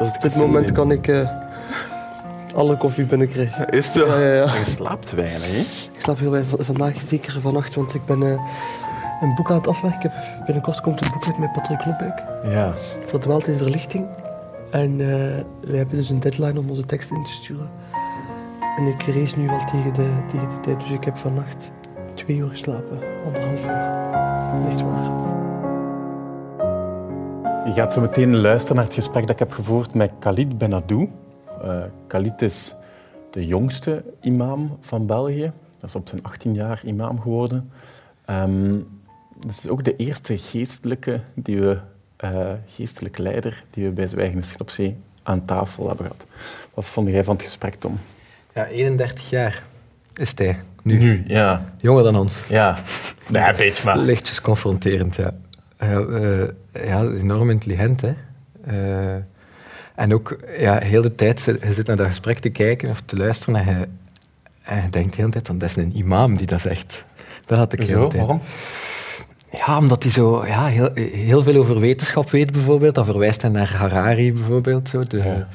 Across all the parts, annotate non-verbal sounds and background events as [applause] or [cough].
Op dit moment kan ik eh, alle koffie binnenkrijgen. Is het zo? Ja, ja, Je slaapt weinig, hè? Ik slaap heel weinig. Vandaag zeker vannacht, want ik ben eh, een boek aan het afwerken. Ik Binnenkort komt een boek uit met Patrick Lopbeek. Ja. Verdwaald in verlichting. En eh, we hebben dus een deadline om onze tekst in te sturen. En ik race nu wel tegen de, tegen de tijd. Dus ik heb vannacht twee uur geslapen. Anderhalf uur. Echt waar. Je gaat zo meteen luisteren naar het gesprek dat ik heb gevoerd met Khalid Benadou. Eh Khalid is de jongste imam van België. Dat is op zijn 18 jaar imam geworden. Ehm dat is ook de eerste geestelijke, die we, eh, geestelijke leider die we bij Zwijgenis op Zee aan tafel hebben gehad. Wat vond jij van het gesprek, Tom? Ja, 31 jaar is hij nu. ja. Jonger dan ons. Ja, [laughs] nee, een beetje maar. Lichtjes confronterend, ja. Ja, eh, ja enorm intelligent, hè. Eh, en ook, ja, heel de tijd, zit- je zit naar dat gesprek te kijken of te luisteren en je, en je denkt de hele tijd, dat is een imam die dat zegt. Dat had ik de hele Zo, tijd. waarom? Ja, omdat hij zo ja, heel, heel veel over wetenschap weet, bijvoorbeeld. Dan verwijst hij naar Harari, bijvoorbeeld. Zo, de, Ja.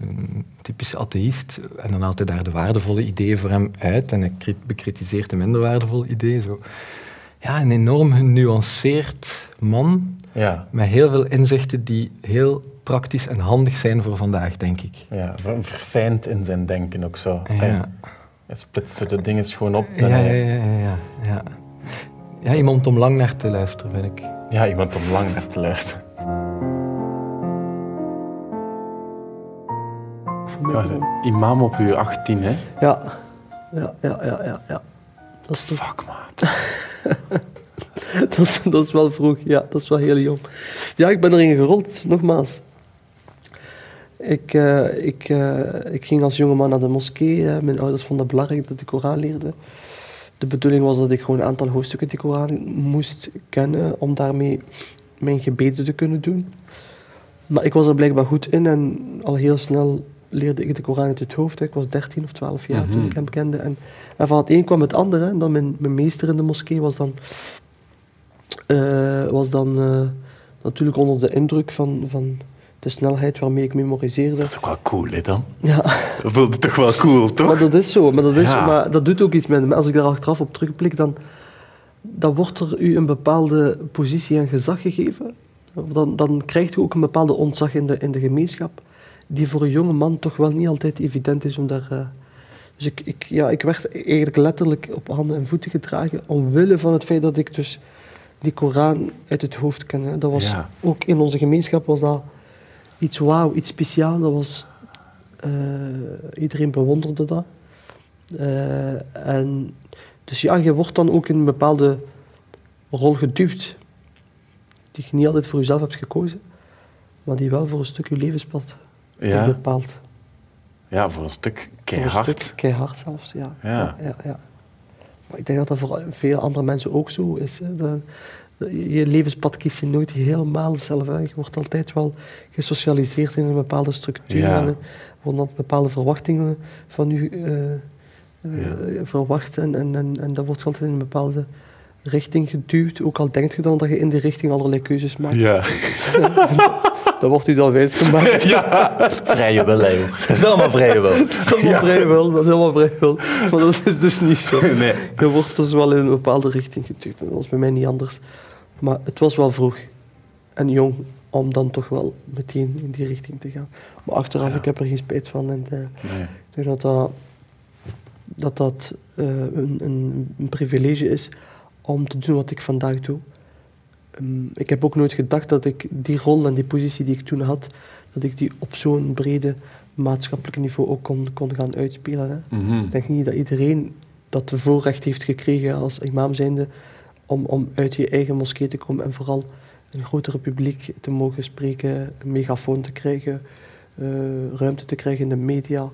een typische atheïst. En dan haalt hij daar de waardevolle ideeën voor hem uit. En hij kri- bekritiseert de minder waardevolle ideeën. Zo. Ja, een enorm genuanceerd man. Ja, Met heel veel inzichten die heel praktisch en handig zijn voor vandaag, denk ik. ja, ver- verfijnd in zijn denken ook zo. Ja. Hij, hij splitst zo de dingen gewoon op. Ja, hij- ja, ja, ja, ja. Ja, iemand om lang naar te luisteren, vind ik. Ja, iemand om lang naar te luisteren. Ja, imam op uw 18, hè? Ja, ja, ja, ja, ja. Dat, is toch, Fuck, maat. [laughs] dat, is, dat is wel vroeg, ja, dat is wel heel jong. Ja, ik ben erin gerold, nogmaals. Ik, eh, ik, eh, ik ging als jongeman naar de moskee. mijn ouders vonden het belangrijk dat ik de Koran leerde. De bedoeling was dat ik gewoon een aantal hoofdstukken de Koran moest kennen om daarmee mijn gebeden te kunnen doen. Maar ik was er blijkbaar goed in en al heel snel leerde ik de Koran uit het hoofd. hè. Ik was 13 of 12 jaar toen Mhm. ik hem kende. En, en van het een kwam het andere. En dan mijn, mijn meester in de moskee was dan, eh, was dan eh, natuurlijk onder de indruk van, van de snelheid waarmee ik memoriseerde. Dat is ook wel cool, hè, dan? Ja, [laughs] Dat voelde toch wel cool, toch? maar dat is zo. Maar dat, is, Ja. maar dat doet ook iets met me. Als ik daar achteraf op terugblik, dan, dan wordt er u een bepaalde positie en gezag gegeven. Dan, dan krijgt u ook een bepaalde ontzag in de, in de gemeenschap, die voor een jonge man toch wel niet altijd evident is om daar... eh, dus ik, ik, ja, ik werd eigenlijk letterlijk op handen en voeten gedragen, omwille van het feit dat ik dus die Koran uit het hoofd ken. hè. Dat was Ja. ook in onze gemeenschap was dat iets wauw, iets speciaals. Dat was, eh, iedereen bewonderde dat. Eh, en, dus ja, je wordt dan ook in een bepaalde rol geduwd. Die je niet altijd voor jezelf hebt gekozen, maar die wel voor een stuk je levenspad Ja, bepaalt. ja, voor een stuk Voor een keihard. stuk keihard zelfs, ja. Ja. Ja, ja, Maar ik denk dat dat voor veel andere mensen ook zo is. Dat je je levenspad kies je nooit helemaal zelf. Hè. Je wordt altijd wel gesocialiseerd in een bepaalde structuur. En er worden bepaalde verwachtingen van u eh, eh, verwacht. En, en, en, en dat wordt altijd in een bepaalde richting geduwd. Ook al denkt je dan dat je in die richting allerlei keuzes maakt. Ja. [laughs] [laughs] Dan wordt u dan wijsgemaakt. [laughs] ja. Vrije wil, hè. Dat is allemaal vrije wil. Dat is allemaal vrijwel, dat is allemaal vrijwel. Maar dat is dus niet zo. Nee. Je wordt dus wel in een bepaalde richting geduwd. Dat was bij mij niet anders. Maar het was wel vroeg en jong om dan toch wel meteen in die richting te gaan. Maar achteraf, ik heb er geen spijt van. En eh, Nee. ik denk dat dat, dat, dat eh, een, een, een privilege is om te doen wat ik vandaag doe. Ehm, ik heb ook nooit gedacht dat ik die rol en die positie die ik toen had, dat ik die op zo'n brede maatschappelijk niveau ook kon, kon gaan uitspelen. Hè. Mhm. Ik denk niet dat iedereen dat voorrecht heeft gekregen als imam zijnde om, om uit je eigen moskee te komen en vooral een grotere publiek te mogen spreken, een megafoon te krijgen, eh, ruimte te krijgen in de media,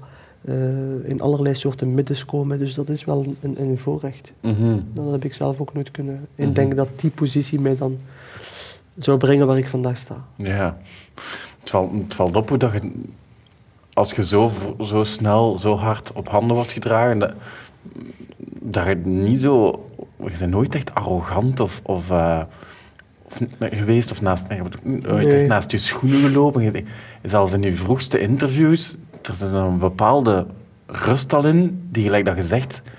in allerlei soorten middens komen. Dus dat is wel een, een voorrecht. Mhm. Dat heb ik zelf ook nooit kunnen indenken dat die positie mij dan zou brengen waar ik vandaag sta. Ja. Het valt, het valt op hoe dat je, als je zo, zo snel, zo hard op handen wordt gedragen, dat, dat je niet zo, je bent nooit echt arrogant of, of, eh, of geweest of naast, Nee. naast je schoenen gelopen. Je- Zelfs in je vroegste interviews, er is een bepaalde rust al in, die gelijk dat je zegt, een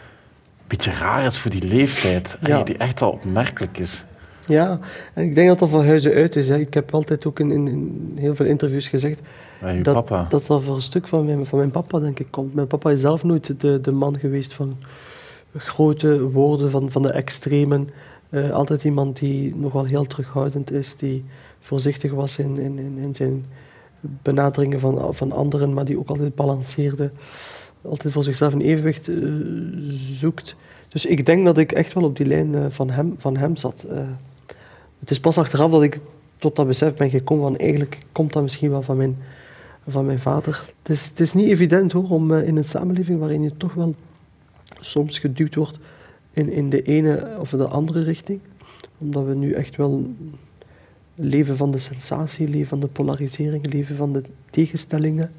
beetje raar is voor die leeftijd. Ja. En die echt wel opmerkelijk is. Ja, en ik denk dat dat van huizen uit is. Hè. Ik heb altijd ook in, in, in heel veel interviews gezegd dat, papa. dat dat voor een stuk van mijn, van mijn papa, denk ik, komt. Mijn papa is zelf nooit de, de man geweest van grote woorden, van, van de extremen. Eh, altijd iemand die nog wel heel terughoudend is, die voorzichtig was in, in, in, in zijn benaderingen van, van anderen, maar die ook altijd balanceerde. Altijd voor zichzelf een evenwicht eh, zoekt. Dus ik denk dat ik echt wel op die lijn eh, van, hem, van hem zat. Eh, het is pas achteraf dat ik tot dat besef ben gekomen van eigenlijk komt dat misschien wel van mijn, van mijn vader. Het is, het is niet evident hoor, om in een samenleving waarin je toch wel soms geduwd wordt in, in de ene of de andere richting. Omdat we nu echt wel leven van de sensatie, leven van de polarisering, leven van de tegenstellingen.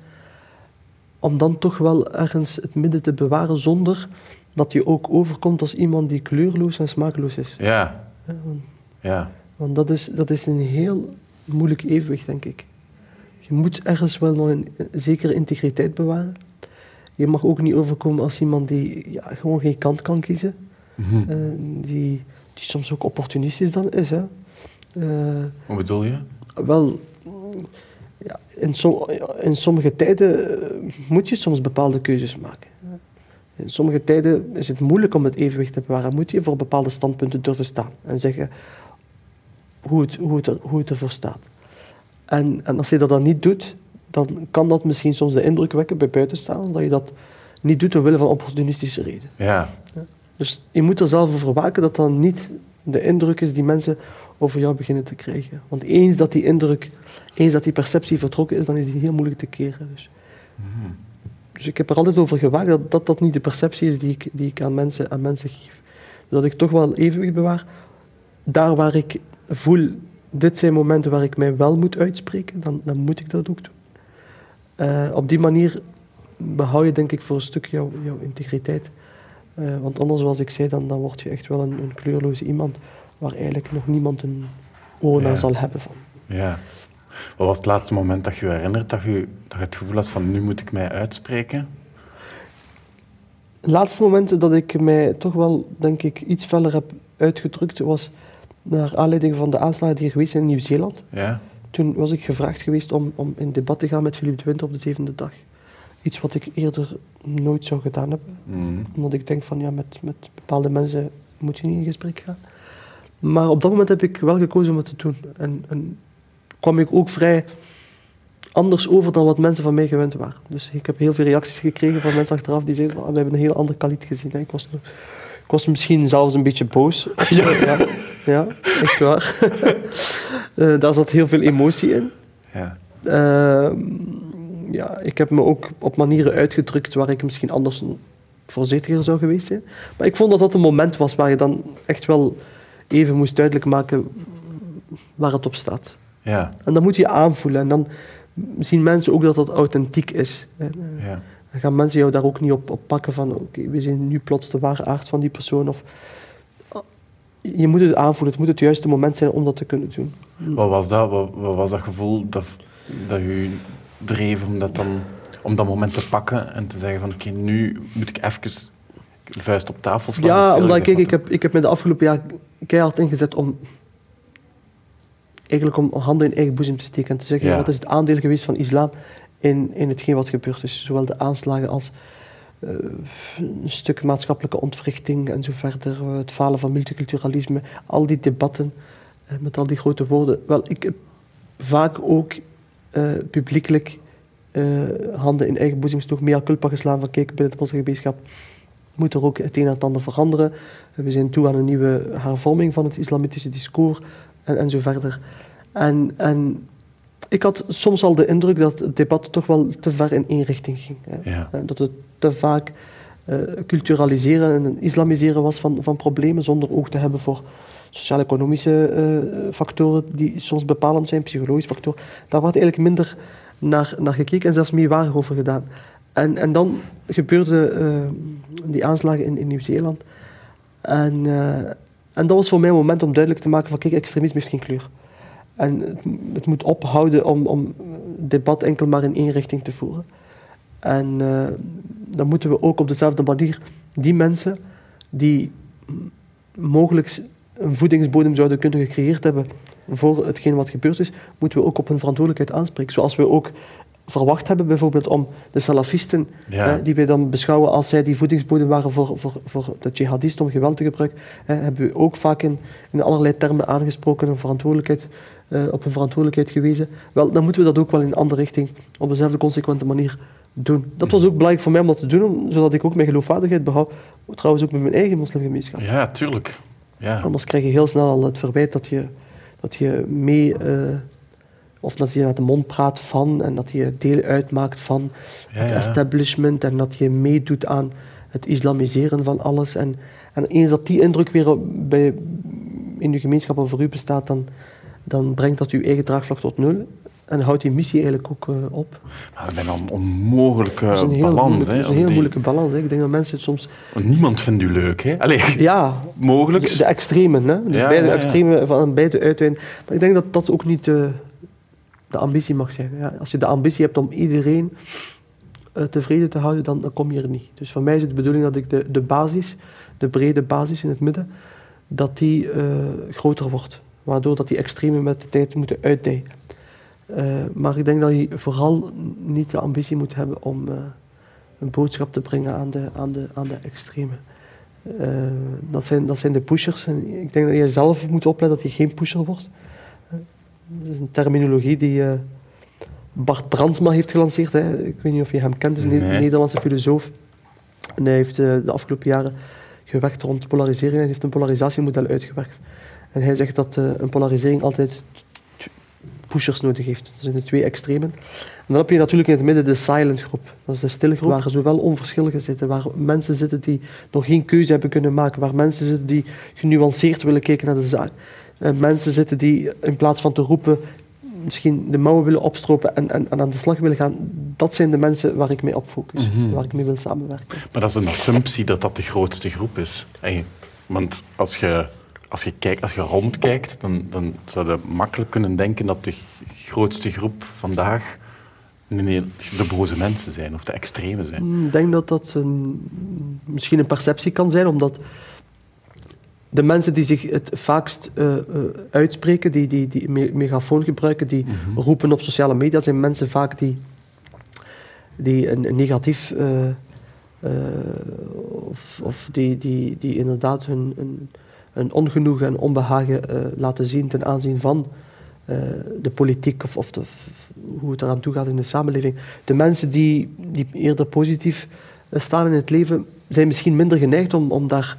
Om dan toch wel ergens het midden te bewaren zonder dat je ook overkomt als iemand die kleurloos en smakeloos is. Ja, want- ja. want dat is, dat is een heel moeilijk evenwicht, denk ik. Je moet ergens wel nog een, een zekere integriteit bewaren. Je mag ook niet overkomen als iemand die ja, gewoon geen kant kan kiezen. Mhm. Eh, die, die soms ook opportunistisch dan is. Hè. Eh, Wat bedoel je? wel, ja, in, som- in sommige tijden eh, moet je soms bepaalde keuzes maken. In sommige tijden is het moeilijk om het evenwicht te bewaren. Moet je voor bepaalde standpunten durven staan en zeggen hoe het, hoe het, er, hoe het ervoor staat. En, en als je dat dan niet doet, dan kan dat misschien soms de indruk wekken bij buitenstaanders dat je dat niet doet omwille van opportunistische redenen. Ja, Dus je moet er zelf voor waken dat dat niet de indruk is die mensen over jou beginnen te krijgen. Want eens dat die indruk, eens dat die perceptie vertrokken is, dan is die heel moeilijk te keren. Dus, dus ik heb er altijd over gewaakt dat, dat dat niet de perceptie is die ik, die ik aan, mensen, aan mensen geef. Dat ik toch wel evenwicht bewaar. Daar waar ik voel, dit zijn momenten waar ik mij wel moet uitspreken, dan, dan moet ik dat ook doen. Eh, op die manier behoud je denk ik voor een stuk jouw, jouw integriteit. Eh, want anders, zoals ik zei, dan, dan word je echt wel een, een kleurloze iemand waar eigenlijk nog niemand een oor naar Ja. zal hebben van. ja. Wat was het laatste moment dat je je herinnert dat je, dat je het gevoel had van nu moet ik mij uitspreken? Het laatste moment dat ik mij toch wel, denk ik, iets feller heb uitgedrukt was naar aanleiding van de aanslagen die er geweest zijn in Nieuw-Zeeland. Ja? Toen was ik gevraagd geweest om, om in debat te gaan met Philippe de Winter op de zevende dag. Iets wat ik eerder nooit zou gedaan hebben. Mhm. Omdat ik denk van ja, met, met bepaalde mensen moet je niet in gesprek gaan. Maar op dat moment heb ik wel gekozen om het te doen. En, en kwam ik ook vrij anders over dan wat mensen van mij gewend waren. Dus ik heb heel veel reacties gekregen van mensen achteraf die zeiden, "Ah, we hebben een heel andere kaliet gezien. hè." Ik was, ik was misschien zelfs een beetje boos. Ja, [laughs] ja, ja echt waar. [laughs] Eh, daar zat heel veel emotie in. Ja. Ehm, ja, ik heb me ook op manieren uitgedrukt waar ik misschien anders voorzichtiger zou geweest zijn. Maar ik vond dat dat een moment was waar je dan echt wel even moest duidelijk maken waar het op staat. Ja. En dan moet je aanvoelen. En dan zien mensen ook dat dat authentiek is. En, eh, Ja. dan gaan mensen jou daar ook niet op, op pakken van oké, we zien nu plots de ware aard van die persoon. Of, je moet het aanvoelen, het moet het juiste moment zijn om dat te kunnen doen. Wat was dat? Wat, wat was dat gevoel dat, dat u dreef om dat, dan, om dat moment te pakken en te zeggen van oké, nu moet ik even vuist op tafel slaan? Ja, omdat kijk, ik heb, ik heb me de afgelopen jaar keihard ingezet om eigenlijk om handen in eigen boezem te steken en te zeggen, Ja. wat is het aandeel geweest van islam in, in hetgeen wat gebeurd is. Zowel de aanslagen als eh, een stuk maatschappelijke ontwrichting en zo verder, eh, het falen van multiculturalisme, al die debatten eh, met al die grote woorden. Wel, ik heb vaak ook publiekelijk handen in eigen boezem gestoken, mea culpa geslaan van kijk, binnen de moslimgemeenschap moet er ook het een en het ander veranderen. We zijn toe aan een nieuwe hervorming van het islamitische discours en, en zo verder. En, en ik had soms al de indruk dat het debat toch wel te ver in één richting ging. Hè. Ja. En Dat het te vaak eh, culturaliseren en islamiseren was van, van problemen, zonder oog te hebben voor sociaal-economische eh, factoren die soms bepalend zijn, psychologische factoren. Daar wordt eigenlijk minder naar, naar gekeken en zelfs meewarig over gedaan. En, en dan gebeurden eh, die aanslagen in, in Nieuw-Zeeland. En, eh, En dat was voor mij een moment om duidelijk te maken van kijk, extremisme heeft geen kleur. En het, moet ophouden om, om debat enkel maar in één richting te voeren. En uh, dan moeten we ook op dezelfde manier die mensen die mogelijk een voedingsbodem zouden kunnen gecreëerd hebben voor hetgeen wat gebeurd is, moeten we ook op hun verantwoordelijkheid aanspreken. Zoals we ook verwacht hebben, bijvoorbeeld om de salafisten, die wij dan beschouwen als zij die voedingsbodem waren voor, voor, voor de jihadisten om geweld te gebruiken, hebben we ook vaak in, in allerlei termen aangesproken, een verantwoordelijkheid, uh, op een verantwoordelijkheid gewezen. Wel, dan moeten we dat ook wel in een andere richting, op dezelfde consequente manier doen. Dat was ook belangrijk voor mij om dat te doen, zodat ik ook mijn geloofwaardigheid behoud, trouwens ook met mijn eigen moslimgemeenschap. Ja, tuurlijk. Ja. Anders krijg je heel snel al het verwijt dat je, dat je mee... Uh, of dat je naar de mond praat van en dat je deel uitmaakt van het establishment en dat je meedoet aan het islamiseren van alles. En, en eens dat die indruk weer bij, in je gemeenschap over u bestaat, dan, dan brengt dat uw eigen draagvlak tot nul. En houdt die missie eigenlijk ook uh, op. Maar dat is bijna een onmogelijke dat is een balans. Dat is een heel moeilijke balans. Ik denk dat mensen soms... Want niemand vindt u leuk, hè? Allee, ja. [laughs] Mogelijk. De, extremen, hè. Dus ja, beide ja, extremen van beide uitwijnen. Maar ik denk dat dat ook niet uh, de ambitie mag zijn. Ja. Als je de ambitie hebt om iedereen uh, tevreden te houden, dan, dan, kom je er niet. Dus voor mij is het de bedoeling dat ik de, de basis, de brede basis in het midden, dat die groter wordt. Waardoor dat die extremen met de tijd moeten uitdijen. Uh, maar ik denk dat je vooral niet de ambitie moet hebben om een boodschap te brengen aan de, aan de, aan de extremen. Dat, zijn, dat zijn de pushers. En ik denk dat je zelf moet opletten dat je geen pusher wordt. Dat is een terminologie die Bart Brandsma heeft gelanceerd. Hè. Ik weet niet of je hem kent, dus een Nederlandse filosoof. En hij heeft de afgelopen jaren gewerkt rond polarisering. Hij heeft een polarisatiemodel uitgewerkt. En hij zegt dat een polarisering altijd pushers nodig heeft. Dat zijn de twee extremen. En dan heb je natuurlijk in het midden de silent groep. Dat is de stille groep waar zowel onverschilligen zitten, waar mensen zitten die nog geen keuze hebben kunnen maken, waar mensen zitten die genuanceerd willen kijken naar de zaak. En mensen zitten die in plaats van te roepen misschien de mouwen willen opstropen en, en, en, aan de slag willen gaan. Dat zijn de mensen waar ik mee op focus, mhm. waar ik mee wil samenwerken. Maar dat is een assumptie dat dat de grootste groep is. want als je als je, kijkt, als je rondkijkt, dan, dan zou je makkelijk kunnen denken dat de grootste groep vandaag de boze mensen zijn of de extreme zijn. Ik denk dat dat een, misschien een perceptie kan zijn, omdat de mensen die zich het vaakst uh, uh, uitspreken, die, die, die megafoon gebruiken, die mhm. roepen op sociale media, zijn mensen vaak die, die een, een negatief... Uh, of, of die, die, die inderdaad hun, een, een ongenoegen en onbehagen laten zien ten aanzien van de politiek of, of de, hoe het eraan toe gaat in de samenleving. De mensen die, die eerder positief staan in het leven, zijn misschien minder geneigd om, om daar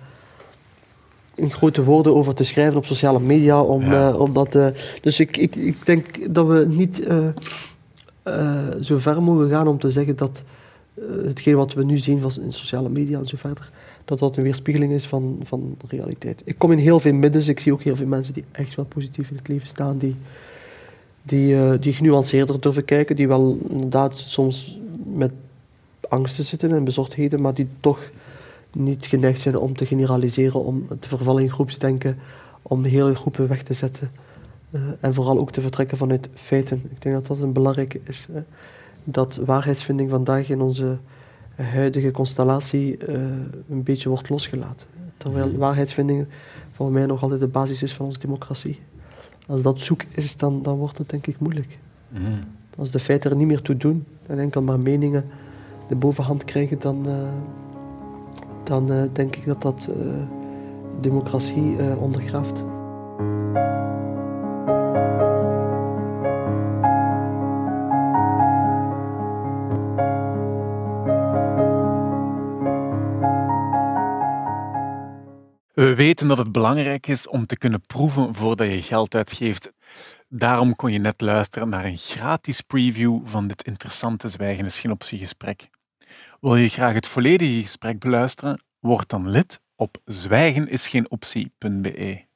grote woorden over te schrijven op sociale media. Om, ja. omdat, dus ik, ik, ik denk dat we niet zo ver mogen gaan om te zeggen dat hetgeen wat we nu zien van in sociale media en zo verder, dat dat een weerspiegeling is van, van de realiteit. Ik kom in heel veel middens, ik zie ook heel veel mensen die echt wel positief in het leven staan, die, die, die genuanceerder durven kijken, die wel inderdaad soms met angsten zitten en bezorgdheden, maar die toch niet geneigd zijn om te generaliseren, om te vervallen in groepsdenken, om hele groepen weg te zetten. Uh, en vooral ook te vertrekken vanuit feiten. Ik denk dat dat een belangrijke is. Hè. Dat waarheidsvinding vandaag in onze huidige constellatie uh, een beetje wordt losgelaten. Terwijl mhm. waarheidsvinding voor mij nog altijd de basis is van onze democratie. Als dat zoek is, dan, dan wordt het denk ik moeilijk. Mm. Als de feiten er niet meer toe doen en enkel maar meningen de bovenhand krijgen, dan, uh, dan uh, denk ik dat dat democratie ondergraaft. We weten dat het belangrijk is om te kunnen proeven voordat je geld uitgeeft. Daarom kon je net luisteren naar een gratis preview van dit interessante Zwijgen is geen optie gesprek. Wil je graag het volledige gesprek beluisteren? Word dan lid op zwijgenisgeenoptie.be.